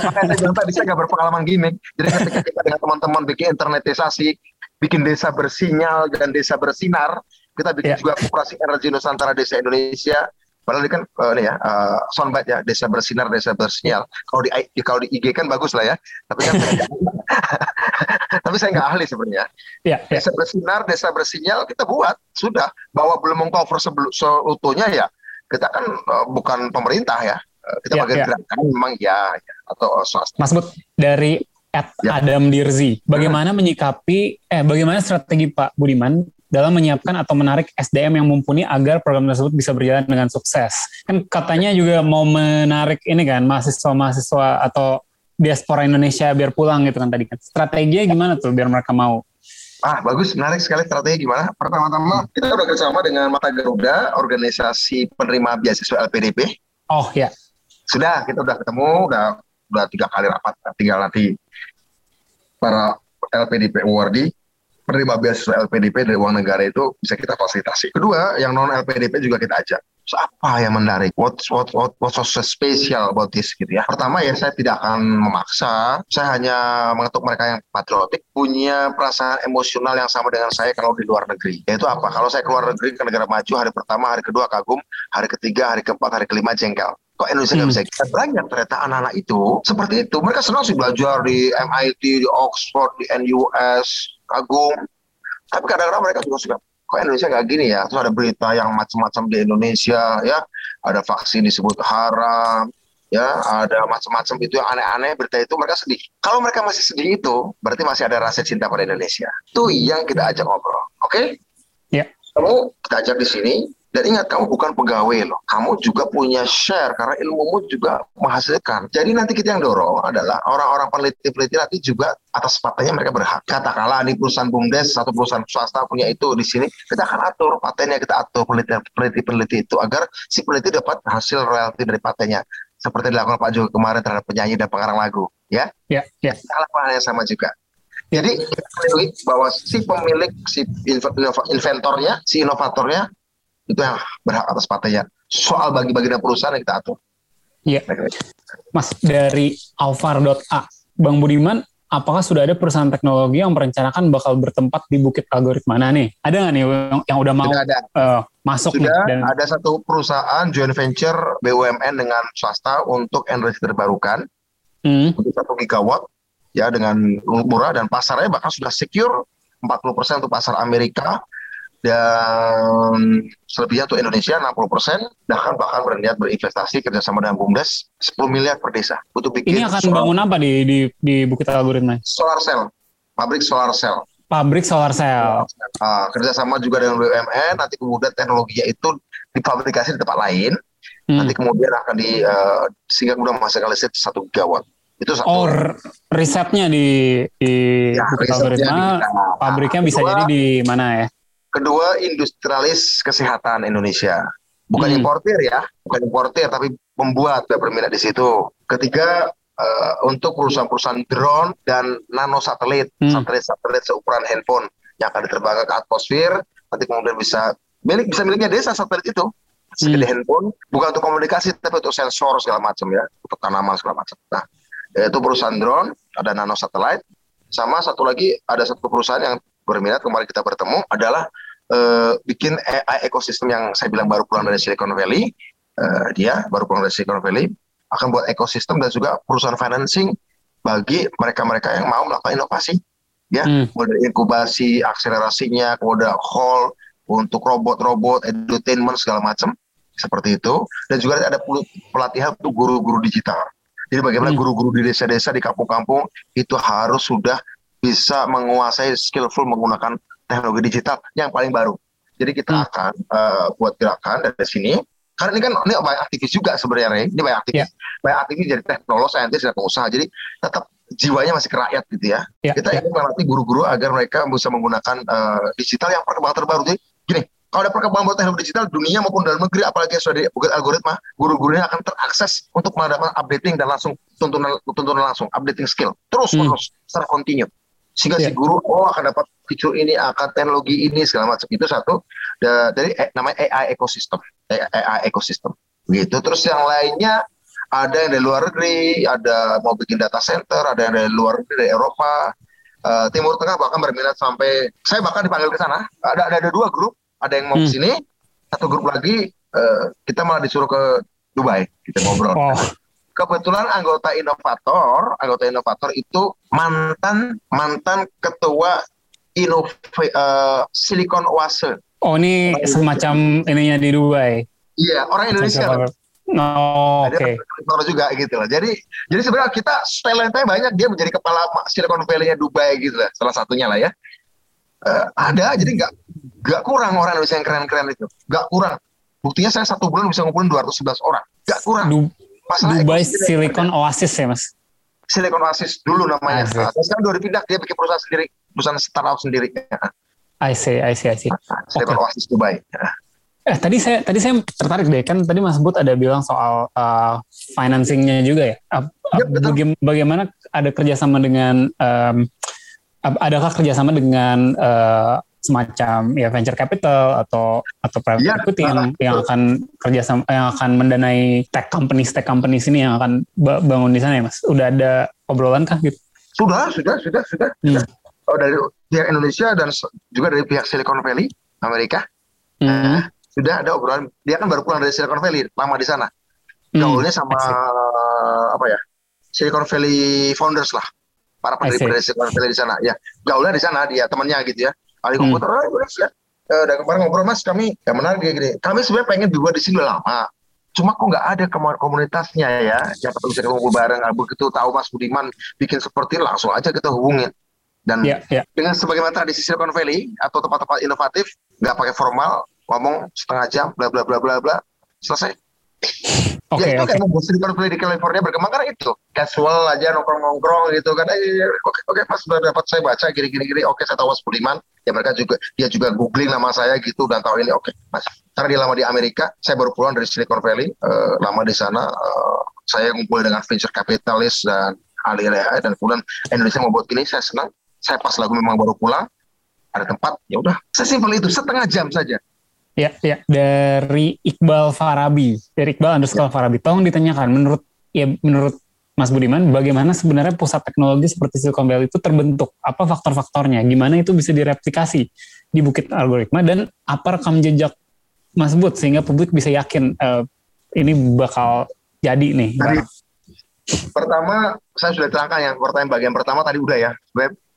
makanya saya bilang tadi saya nggak berpengalaman gimmick jadi ketika kita dengan teman-teman bikin internetisasi bikin desa bersinyal dan desa bersinar. Kita bikin yeah. juga Koperasi Energi Nusantara Desa Indonesia. Padahal ini kan uh, ini ya uh, soundbite ya desa bersinar desa bersinyal. Kalau di, di kalau di IG kan bagus lah ya. Tapi kan saya tapi saya nggak ahli sebenarnya. Yeah. Desa bersinar desa bersinyal kita buat sudah bahwa belum mengcover seutuhnya ya kita kan uh, bukan pemerintah ya. Kita bagian yeah. gerakan memang ya, ya atau swasta. Mas Bud dari at ya. Adam Dirzi. Bagaimana hmm. menyikapi eh bagaimana strategi Pak Budiman dalam menyiapkan atau menarik SDM yang mumpuni agar program tersebut bisa berjalan dengan sukses. Kan katanya juga mau menarik ini kan mahasiswa-mahasiswa atau diaspora Indonesia biar pulang gitu kan tadi kan. Strateginya gimana tuh biar mereka mau? Ah, bagus, menarik sekali strategi gimana. Pertama-tama kita udah kerjasama dengan Mata Garuda, organisasi penerima beasiswa LPDP. Oh ya. Sudah, kita udah ketemu, udah udah tiga kali rapat, tinggal nanti para LPDP awardee penerima beasiswa LPDP dari uang negara itu bisa kita fasilitasi. Kedua, yang non LPDP juga kita ajak. So, apa yang menarik? What what what what's so special about this gitu ya? Pertama ya saya tidak akan memaksa. Saya hanya mengetuk mereka yang patriotik, punya perasaan emosional yang sama dengan saya kalau di luar negeri. Yaitu apa? Kalau saya keluar negeri ke negara maju hari pertama, hari kedua kagum, hari ketiga, hari keempat, hari kelima jengkel kok Indonesia nggak hmm. bisa kita banyak ternyata anak-anak itu seperti itu mereka senang sih belajar di MIT di Oxford di NUS kagum tapi kadang-kadang mereka juga suka kok Indonesia nggak gini ya? Terus ada berita yang macam-macam di Indonesia ya. Ada vaksin disebut haram ya. Ada macam-macam itu yang aneh-aneh berita itu mereka sedih. Kalau mereka masih sedih itu berarti masih ada rasa cinta pada Indonesia. Itu yang kita ajak ngobrol oke? Okay? ya. Kamu kita ajak di sini Dan ingat kamu bukan pegawai loh, kamu juga punya share karena ilmumu juga menghasilkan. Jadi nanti kita yang dorong adalah orang-orang peneliti-peneliti nanti juga atas patentnya mereka berhak. Katakanlah ini perusahaan BUMDes, satu perusahaan swasta punya itu di sini, kita akan atur patennya, kita atur peneliti-peneliti itu agar si peneliti dapat hasil royalti dari patennya. Seperti dilakukan Pak Jokowi kemarin terhadap penyanyi dan pengarang lagu. Ya, ya, ya. Hal yang sama juga. Jadi kita bahwa si pemilik, si inventornya, si inovatornya itu yang berhak atas patennya. Soal bagi-bagi perusahaan yang kita atur. Iya. Mas, dari Alvar.a, Bang Budiman, apakah sudah ada perusahaan teknologi yang merencanakan bakal bertempat di Bukit Algoritmana nih? Ada nggak nih yang, yang udah mau ada. Uh, masuk sudah nih? Dan... ada satu perusahaan joint venture BUMN dengan swasta untuk energi terbarukan. Hmm. Untuk satu gigawatt ya dengan murah dan pasarnya bahkan sudah secure 40% untuk pasar Amerika, dan selebihnya untuk Indonesia 60 persen bahkan bahkan berniat berinvestasi kerjasama dengan BUMDes 10 miliar per desa untuk bikin ini akan solar, bangun apa di di, di Bukit Algoritma solar cell pabrik solar cell pabrik solar cell uh, kerjasama juga dengan BUMN nanti kemudian teknologinya itu dipublikasi di tempat lain hmm. nanti kemudian akan di uh, sehingga kemudian menghasilkan listrik satu gigawatt itu satu. Oh, risetnya di di ya, Bukit Algoritma, pabriknya bisa jadi di mana ya? Kedua, industrialis kesehatan Indonesia. Bukan hmm. importir ya, bukan importir, tapi membuat dan berminat di situ. Ketiga, uh, untuk perusahaan-perusahaan drone dan nano satelit, hmm. satelit-satelit seukuran handphone yang akan diterbangkan ke atmosfer, nanti kemudian bisa milik bisa miliknya desa satelit itu segede hmm. handphone, bukan untuk komunikasi tapi untuk sensor segala macam ya, untuk tanaman segala macam. Nah, itu perusahaan drone, ada nano satelit, sama satu lagi ada satu perusahaan yang berminat kemarin kita bertemu adalah uh, bikin AI ekosistem yang saya bilang baru pulang dari Silicon Valley. Uh, dia baru pulang dari Silicon Valley akan buat ekosistem dan juga perusahaan financing bagi mereka-mereka yang mau melakukan inovasi. Ya, hmm. mulai inkubasi, akselerasinya, kemudian hall untuk robot-robot, entertainment segala macam seperti itu. Dan juga ada pelatihan untuk guru-guru digital. Jadi bagaimana hmm. guru-guru di desa-desa, di kampung-kampung itu harus sudah bisa menguasai skillful menggunakan teknologi digital yang paling baru. Jadi kita hmm. akan uh, buat gerakan dari sini. Karena ini kan ini banyak aktivis juga sebenarnya, ini banyak aktivis, yeah. banyak aktivis jadi teknolog, saintis dan pengusaha. Jadi tetap jiwanya masih ke rakyat gitu ya. Yeah. Kita yeah. ingin melatih guru-guru agar mereka bisa menggunakan uh, digital yang perkembangan terbaru. Jadi gini, kalau ada perkembangan buat teknologi digital dunia maupun dalam negeri apalagi sudah di algoritma guru-gurunya akan terakses untuk mendapatkan updating dan langsung tuntunan tuntunan langsung updating skill terus hmm. terus secara kontinu sehingga yeah. si guru oh akan dapat fitur ini akan teknologi ini segala macam. Itu satu. Dari eh, namanya AI ekosistem. AI ekosistem. Gitu. Terus yang lainnya ada yang dari luar negeri ada mau bikin data center ada yang dari luar negeri dari Eropa uh, Timur Tengah bahkan berminat sampai saya bahkan dipanggil ke sana. Ada, ada ada dua grup. Ada yang mau hmm. ke sini satu grup lagi uh, kita malah disuruh ke Dubai kita ngobrol. Oh kebetulan anggota inovator, anggota inovator itu mantan mantan ketua Innov uh, Silicon Oase. Oh ini orang semacam Indonesia. ininya di Dubai. Iya orang Indonesia. Oh, oke. Okay. juga gitu loh. Jadi jadi sebenarnya kita talentnya banyak dia menjadi kepala Silicon Valley-nya Dubai gitu lah. Salah satunya lah ya. Uh, ada jadi nggak nggak kurang orang Indonesia yang keren-keren itu. Nggak kurang. Buktinya saya satu bulan bisa ngumpulin 211 orang. Nggak kurang. Du Masalah Dubai Silicon Oasis ya mas? Silicon Oasis dulu namanya. Nah, sekarang udah dipindah dia bikin perusahaan sendiri, perusahaan startup sendiri. I see, I see, I see. Silicon okay. Oasis Dubai. Eh tadi saya tadi saya tertarik deh kan tadi Mas Bud ada bilang soal uh, financingnya juga ya. Uh, ya baga bagaimana ada kerjasama dengan um, adakah kerjasama dengan uh, semacam ya venture capital atau atau private ya, equity yang yang akan kerjasama yang akan mendanai tech companies tech companies ini yang akan bangun di sana ya mas? Udah ada obrolan kah gitu? Sudah sudah sudah sudah, hmm. sudah. Oh, dari pihak Indonesia dan juga dari pihak Silicon Valley Amerika. Hmm. nah, sudah ada obrolan. Dia kan baru pulang dari Silicon Valley lama di sana. Hmm. gaulnya sama apa ya Silicon Valley founders lah. Para pendiri Silicon Valley di sana. Ya gaulnya di sana dia temannya gitu ya ahli hmm. komputer hmm. Indonesia uh, dan kemarin ngobrol mas kami yang menarik gini kami sebenarnya pengen dibuat di sini lama cuma kok nggak ada komunitasnya ya yang bisa kumpul bareng nah, begitu tahu Mas Budiman bikin seperti langsung aja kita hubungin dan yeah, yeah. dengan sebagaimana tradisi Silicon Valley atau tempat-tempat inovatif nggak pakai formal ngomong setengah jam, bla bla bla bla bla, selesai. Oke, okay, ya itu okay. kan Silicon Valley di California berkembang karena itu casual aja nongkrong-nongkrong gitu kan. Eh, oke oke pas sudah dapat saya baca gini-gini gini, oke saya tahu Mas Budiman. Ya mereka juga dia juga googling nama saya gitu dan tahu ini oke Mas. Karena dia lama di Amerika, saya baru pulang dari Silicon Valley, uh, lama di sana. Uh, saya ngumpul dengan venture capitalist dan ahli AI dan kemudian Indonesia mau buat gini, saya senang. Saya pas lagu memang baru pulang, ada tempat, ya udah. Sesimpel itu, setengah jam saja. Ya, ya dari Iqbal Farabi, dari Iqbal underscore ya. Farabi. Tolong ditanyakan, menurut ya menurut Mas Budiman, bagaimana sebenarnya pusat teknologi seperti Silicon Valley itu terbentuk? Apa faktor-faktornya? Gimana itu bisa direplikasi di bukit algoritma dan apa rekam jejak Mas Bud sehingga publik bisa yakin uh, ini bakal jadi nih? Tadi, pertama, saya sudah terangkan yang pertanyaan bagian pertama tadi udah ya,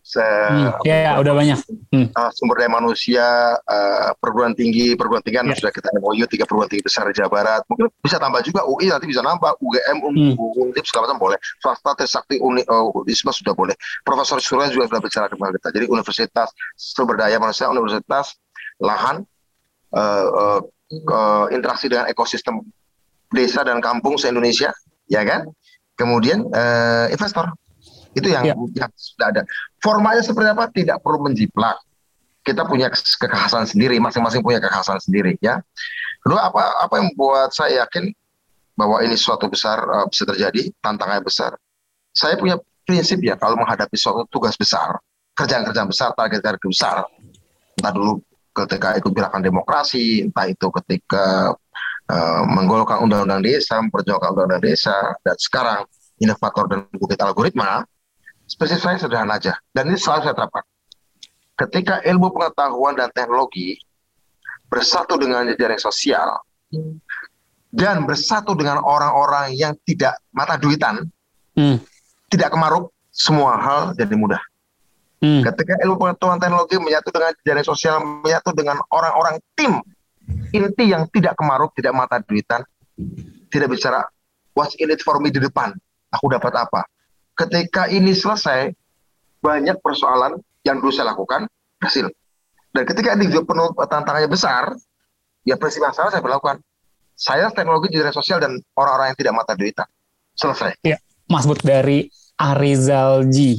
Se hmm, ya, ya, udah banyak. Hmm. Uh, sumber daya manusia, uh, perguruan tinggi, perguruan tinggi kan ya. sudah kita MOU tiga perguruan tinggi besar di Jawa Barat. Mungkin bisa tambah juga UI nanti bisa nambah, UGM, hmm. Undip segala macam boleh. Swasta, Trisakti, Uni, uh, Unisma sudah boleh. Profesor Surya juga sudah bicara dengan kita. Jadi universitas, sumber daya manusia, universitas, lahan, uh, uh, uh, interaksi dengan ekosistem desa dan kampung se-Indonesia, ya kan? Kemudian uh, investor itu yang, ya. yang sudah ada. Formatnya seperti apa tidak perlu menjiplak. Kita punya kekhasan sendiri, masing-masing punya kekhasan sendiri ya. Kedua apa apa yang membuat saya yakin bahwa ini suatu besar uh, bisa terjadi, tantangan besar. Saya punya prinsip ya kalau menghadapi suatu tugas besar, kerjaan-kerjaan besar, target-target besar. Entah dulu ketika ikut gerakan demokrasi, entah itu ketika uh, menggolkan undang-undang desa, memperjuangkan undang-undang desa, dan sekarang inovator dan bukit algoritma, spesifik saya sederhana aja. Dan ini selalu saya terapkan ketika ilmu pengetahuan dan teknologi bersatu dengan jejaring sosial dan bersatu dengan orang-orang yang tidak mata duitan hmm. tidak kemaruk semua hal jadi mudah. Hmm. ketika ilmu pengetahuan teknologi menyatu dengan jejaring sosial menyatu dengan orang-orang tim inti yang tidak kemaruk tidak mata duitan tidak bicara what's in it for me di depan? Aku dapat apa ketika ini selesai, banyak persoalan yang dulu saya lakukan berhasil. Dan ketika ini juga penuh tantangannya besar, ya prinsip yang salah saya berlakukan. Saya teknologi di sosial dan orang-orang yang tidak mata duita. Selesai. Ya, Mas Bud dari Arizalji.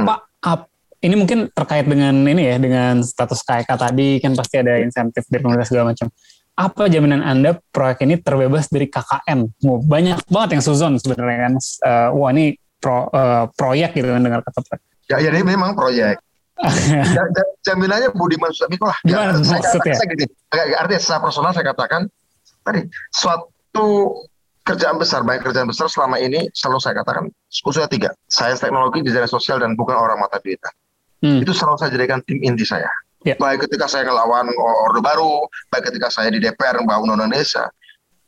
Hmm. Pak, ap, ini mungkin terkait dengan ini ya, dengan status KK tadi kan pasti ada insentif dari pemerintah segala macam apa jaminan Anda proyek ini terbebas dari KKM? banyak banget yang suzon sebenarnya kan. Uh, wah ini pro, uh, proyek gitu kan dengar kata proyek. Ya, jadi ya, memang proyek. ya, jaminannya Budiman Sudamiko lah. Gimana ya, maksudnya? Saya, gini, artinya secara personal saya katakan tadi suatu kerjaan besar, baik kerjaan besar selama ini selalu saya katakan usulnya tiga. Sains teknologi, desain sosial dan bukan orang mata duitan. Hmm. Itu selalu saya jadikan tim inti saya. Yeah. Baik ketika saya ngelawan Orde Baru, baik ketika saya di DPR membangun undang desa.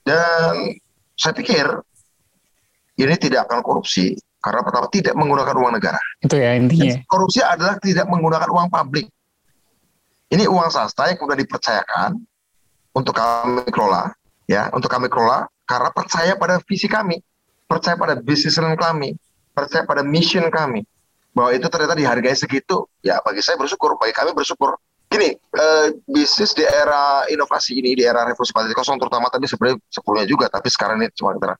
Dan saya pikir ini tidak akan korupsi karena pertama tidak menggunakan uang negara. Itu ya intinya. Dan korupsi adalah tidak menggunakan uang publik. Ini uang swasta yang sudah dipercayakan untuk kami kelola, ya, untuk kami kelola karena percaya pada visi kami, percaya pada bisnis kami, percaya pada mission kami. Bahwa itu ternyata dihargai segitu, ya bagi saya bersyukur, bagi kami bersyukur. Gini, eh, bisnis di era inovasi ini, di era revolusi 4.0 terutama tapi sebenarnya sebelumnya juga, tapi sekarang ini cuma kita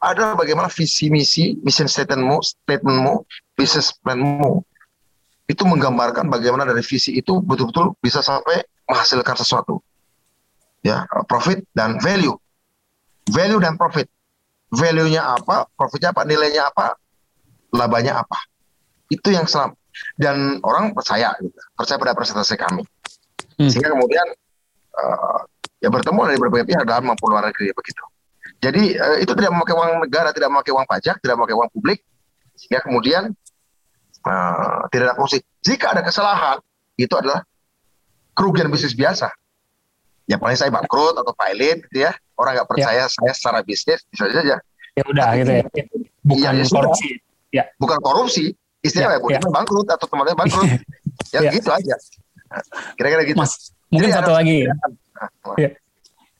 adalah bagaimana visi misi, mission statementmu, statementmu, business planmu itu menggambarkan bagaimana dari visi itu betul-betul bisa sampai menghasilkan sesuatu. Ya, profit dan value. Value dan profit. Value-nya apa, profitnya apa, nilainya apa, labanya apa. Itu yang selam. Dan orang percaya, gitu, percaya pada presentasi kami. Hmm. Sehingga kemudian uh, ya bertemu dari berbagai pihak dalam maupun luar negeri begitu. Jadi uh, itu tidak memakai uang negara, tidak memakai uang pajak, tidak memakai uang publik, sehingga kemudian uh, tidak ada korupsi. Jika ada kesalahan, itu adalah kerugian bisnis biasa. Ya paling saya bangkrut atau pilot, gitu ya. Orang nggak percaya ya. saya secara bisnis, bisa saja. Ya udah Tapi, gitu ya. Bukan ya, ya korupsi. Ya. Bukan korupsi. Istilahnya ya, ya. bangkrut atau temannya bangkrut. ya, ya gitu aja. Kira-kira gitu. Mas, mungkin Jadi satu lagi. Ya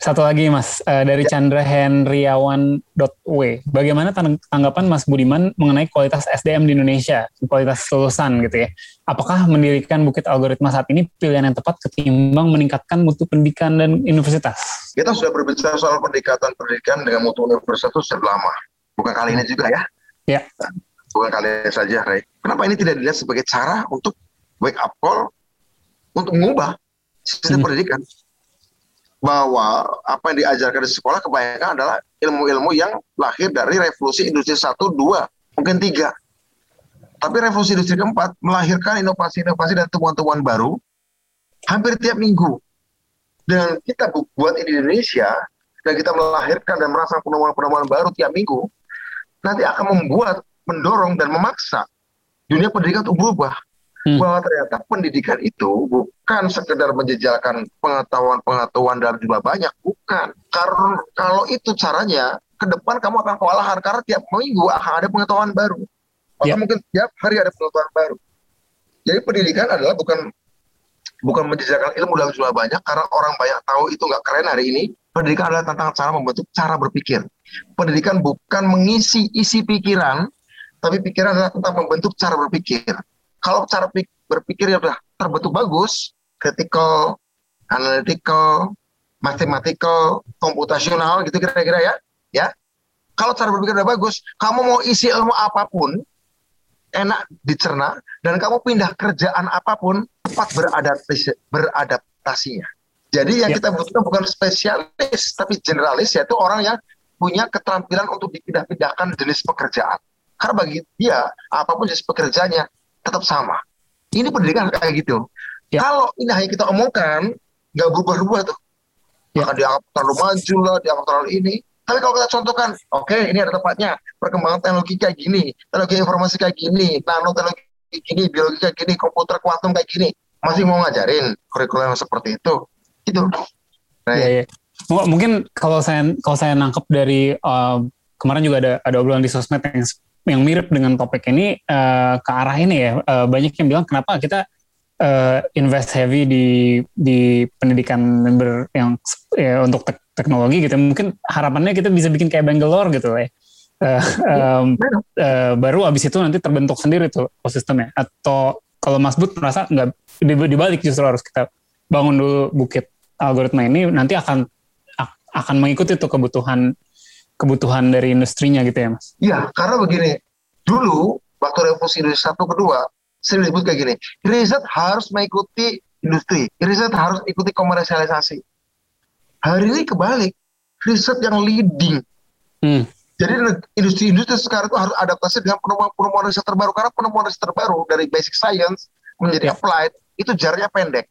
Satu lagi Mas, uh, dari ya. Chandra W. Bagaimana tanggapan Mas Budiman mengenai kualitas SDM di Indonesia, kualitas lulusan gitu ya? Apakah mendirikan Bukit Algoritma saat ini pilihan yang tepat ketimbang meningkatkan mutu pendidikan dan universitas? Kita sudah berbicara soal peningkatan pendidikan dengan mutu universitas itu sudah lama. Bukan kali ini juga ya. Ya. Bukan kali ini saja, Ray. Kenapa ini tidak dilihat sebagai cara untuk wake up call untuk mengubah sistem hmm. pendidikan? Bahwa apa yang diajarkan di sekolah kebanyakan adalah ilmu-ilmu yang lahir dari revolusi industri satu, dua, mungkin tiga. Tapi revolusi industri keempat melahirkan inovasi-inovasi dan temuan-temuan baru hampir tiap minggu. Dan kita buat di Indonesia, dan kita melahirkan dan merasa penemuan-penemuan baru tiap minggu, nanti akan membuat, mendorong, dan memaksa dunia pendidikan untuk berubah hmm. bahwa ternyata pendidikan itu bukan sekedar menjejalkan pengetahuan-pengetahuan dalam jumlah banyak, bukan. Karena kalau itu caranya, ke depan kamu akan kewalahan karena tiap minggu akan ada pengetahuan baru. Atau yeah. mungkin tiap hari ada pengetahuan baru. Jadi pendidikan adalah bukan bukan menjejalkan ilmu dalam jumlah banyak karena orang banyak tahu itu nggak keren hari ini. Pendidikan adalah tentang cara membentuk cara berpikir. Pendidikan bukan mengisi isi pikiran, tapi pikiran adalah tentang membentuk cara berpikir kalau cara berpikirnya udah terbentuk bagus, critical, analytical, mathematical, komputasional gitu kira-kira ya, ya. Kalau cara berpikir udah bagus, kamu mau isi ilmu apa pun, enak dicerna, dan kamu pindah kerjaan apa pun, cepat beradaptasi, beradaptasinya. Jadi yang ya. kita butuhkan bukan spesialis, tapi generalis, yaitu orang yang punya keterampilan untuk dipindah-pindahkan jenis pekerjaan. Karena bagi dia, apa pun jenis pekerjaannya, tetap sama. Ini pendidikan kayak gitu. Ya. Kalau ini hanya kita omongkan, nggak berubah-ubah tuh. Ya. Akan dianggap terlalu maju lah, dianggap terlalu ini. Tapi kalau kita contohkan, oke okay, ini ada tempatnya, perkembangan teknologi kayak gini, teknologi informasi kayak gini, nanoteknologi gini, biologi kayak gini, komputer kuantum kayak gini, masih mau ngajarin kurikulum seperti itu, itu. Nah, ya, ya. Mungkin kalau saya kalau saya nangkep dari uh, kemarin juga ada ada obrolan di sosmed yang yang mirip dengan topik ini uh, ke arah ini ya. Uh, banyak yang bilang kenapa kita uh, invest heavy di di pendidikan ber, yang ya, untuk te teknologi gitu. Mungkin harapannya kita bisa bikin kayak Bangalore gitu ya. Uh, um, uh, baru abis itu nanti terbentuk sendiri tuh ekosistemnya. Atau kalau Mas Bud merasa nggak dibalik justru harus kita bangun dulu bukit algoritma ini nanti akan akan mengikuti tuh kebutuhan kebutuhan dari industrinya gitu ya mas? Iya, karena begini, dulu waktu revolusi industri satu kedua, sering disebut kayak gini, riset harus mengikuti industri, riset harus ikuti komersialisasi. Hari ini kebalik, riset yang leading. Hmm. Jadi industri-industri sekarang itu harus adaptasi dengan penemuan-penemuan riset terbaru karena penemuan riset terbaru dari basic science menjadi ya. applied itu jaraknya pendek.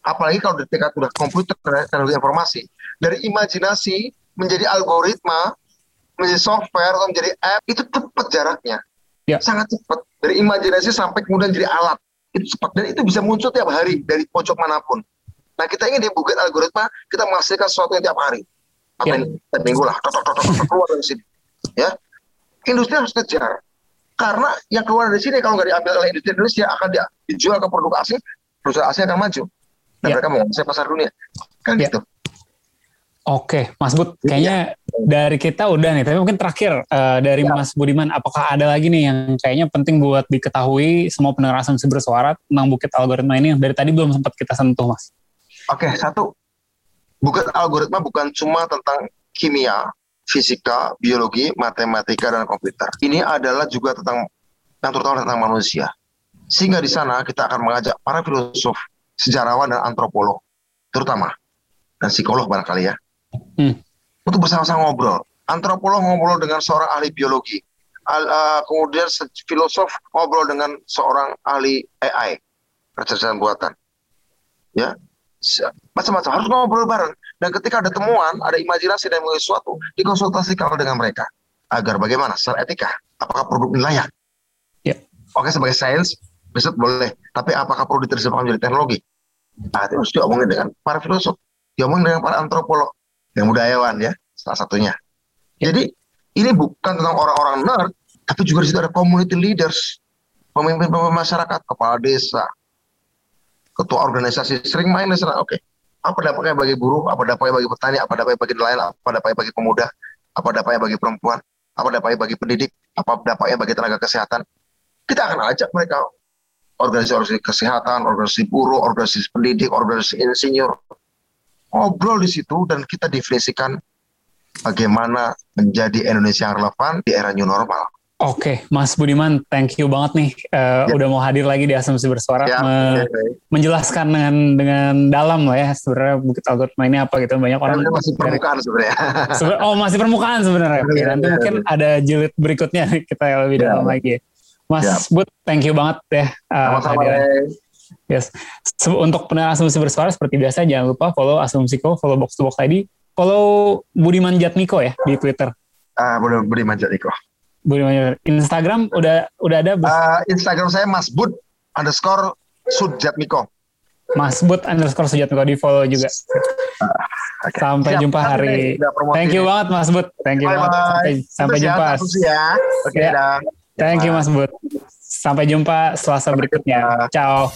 Apalagi kalau di tingkat udah komputer teknologi informasi. Dari imajinasi menjadi algoritma, menjadi software atau menjadi app itu cepat jaraknya. Ya. Sangat cepat. Dari imajinasi sampai kemudian jadi alat. Itu cepat dan itu bisa muncul tiap hari dari pojok mana pun. Nah, kita ingin di Bukit Algoritma kita menghasilkan sesuatu yang tiap hari. Apa ya. ini? Minggu lah. Tok, tok, tok, tok, keluar dari sini. Ya. Industri harus kejar. Karena yang keluar dari sini kalau nggak diambil oleh industri Indonesia akan dijual ke produk asing, perusahaan asing akan maju. Dan ya. mereka mau pasar dunia. Kan ya. gitu. Oke, Mas Bud, kayaknya dari kita udah nih, tapi mungkin terakhir uh, dari ya. Mas Budiman, apakah ada lagi nih yang kayaknya penting buat diketahui semua pendengar asumsi bersuara tentang bukit algoritma ini yang dari tadi belum sempat kita sentuh, Mas? Oke, satu, bukit algoritma bukan cuma tentang kimia, fisika, biologi, matematika, dan komputer. Ini adalah juga tentang yang terutama tentang manusia. Sehingga di sana kita akan mengajak para filosof, sejarawan, dan antropolog, terutama, dan psikolog barangkali ya, hmm. untuk bersama-sama ngobrol. Antropolog ngobrol dengan seorang ahli biologi, Al, uh, kemudian filosof ngobrol dengan seorang ahli AI, kecerdasan buatan. Ya, macam-macam harus ngobrol bareng. Dan ketika ada temuan, ada imajinasi dan sesuatu, dikonsultasikan dengan mereka agar bagaimana secara etika, apakah produk ini layak? Ya. Oke sebagai sains, riset boleh, tapi apakah perlu diterjemahkan menjadi teknologi? Nah, itu harus diomongin dengan para filosof, diomongin dengan para antropolog, yang budayawan ya salah satunya. Jadi ini bukan tentang orang-orang nerd, tapi juga di situ ada community leaders, pemimpin-pemimpin masyarakat, kepala desa, ketua organisasi sering main di sana. Oke, Apa dampaknya bagi buruh, apa dampaknya bagi petani, apa dampaknya bagi nelayan, apa dampaknya bagi pemuda, apa dampaknya bagi perempuan, apa dampaknya bagi pendidik, apa dampaknya bagi tenaga kesehatan. Kita akan ajak mereka organisasi-organisasi kesehatan, organisasi buruh, organisasi pendidik, organisasi insinyur, ngobrol di situ dan kita definisikan bagaimana menjadi Indonesia yang relevan di era new normal. Oke, okay. Mas Budiman, thank you banget nih uh, ya. udah mau hadir lagi di Asumsi Bersuara, ya, me ya, menjelaskan dengan dengan dalam lah ya sebenarnya bukit algoritma ini apa gitu banyak orang masih permukaan sebenarnya. oh masih permukaan sebenarnya. Oke, nanti ya, mungkin ada jilid berikutnya kita lebih ya. dalam lagi. Mas ya. Bud, thank you banget ya. Uh, Sama-sama. Yes. Untuk pendengar Asumsi Bersuara seperti biasa jangan lupa follow Asumsiko, follow Box to Box ID, follow Budiman Jatmiko ya di Twitter. Ah, uh, Budiman Jatmiko. Budiman Instagram udah udah ada. Uh, Instagram saya Mas Bud underscore Sujatmiko. Mas Bud underscore Sujatmiko di follow juga. Uh, okay. Sampai Siap, jumpa hari. Thank you banget Mas Bud. Thank you bye banget. Sampai, sampai jumpa. Ya. Oke, okay, ya. Thank you Mas Bud. Sampai jumpa Selasa berikutnya. Ciao.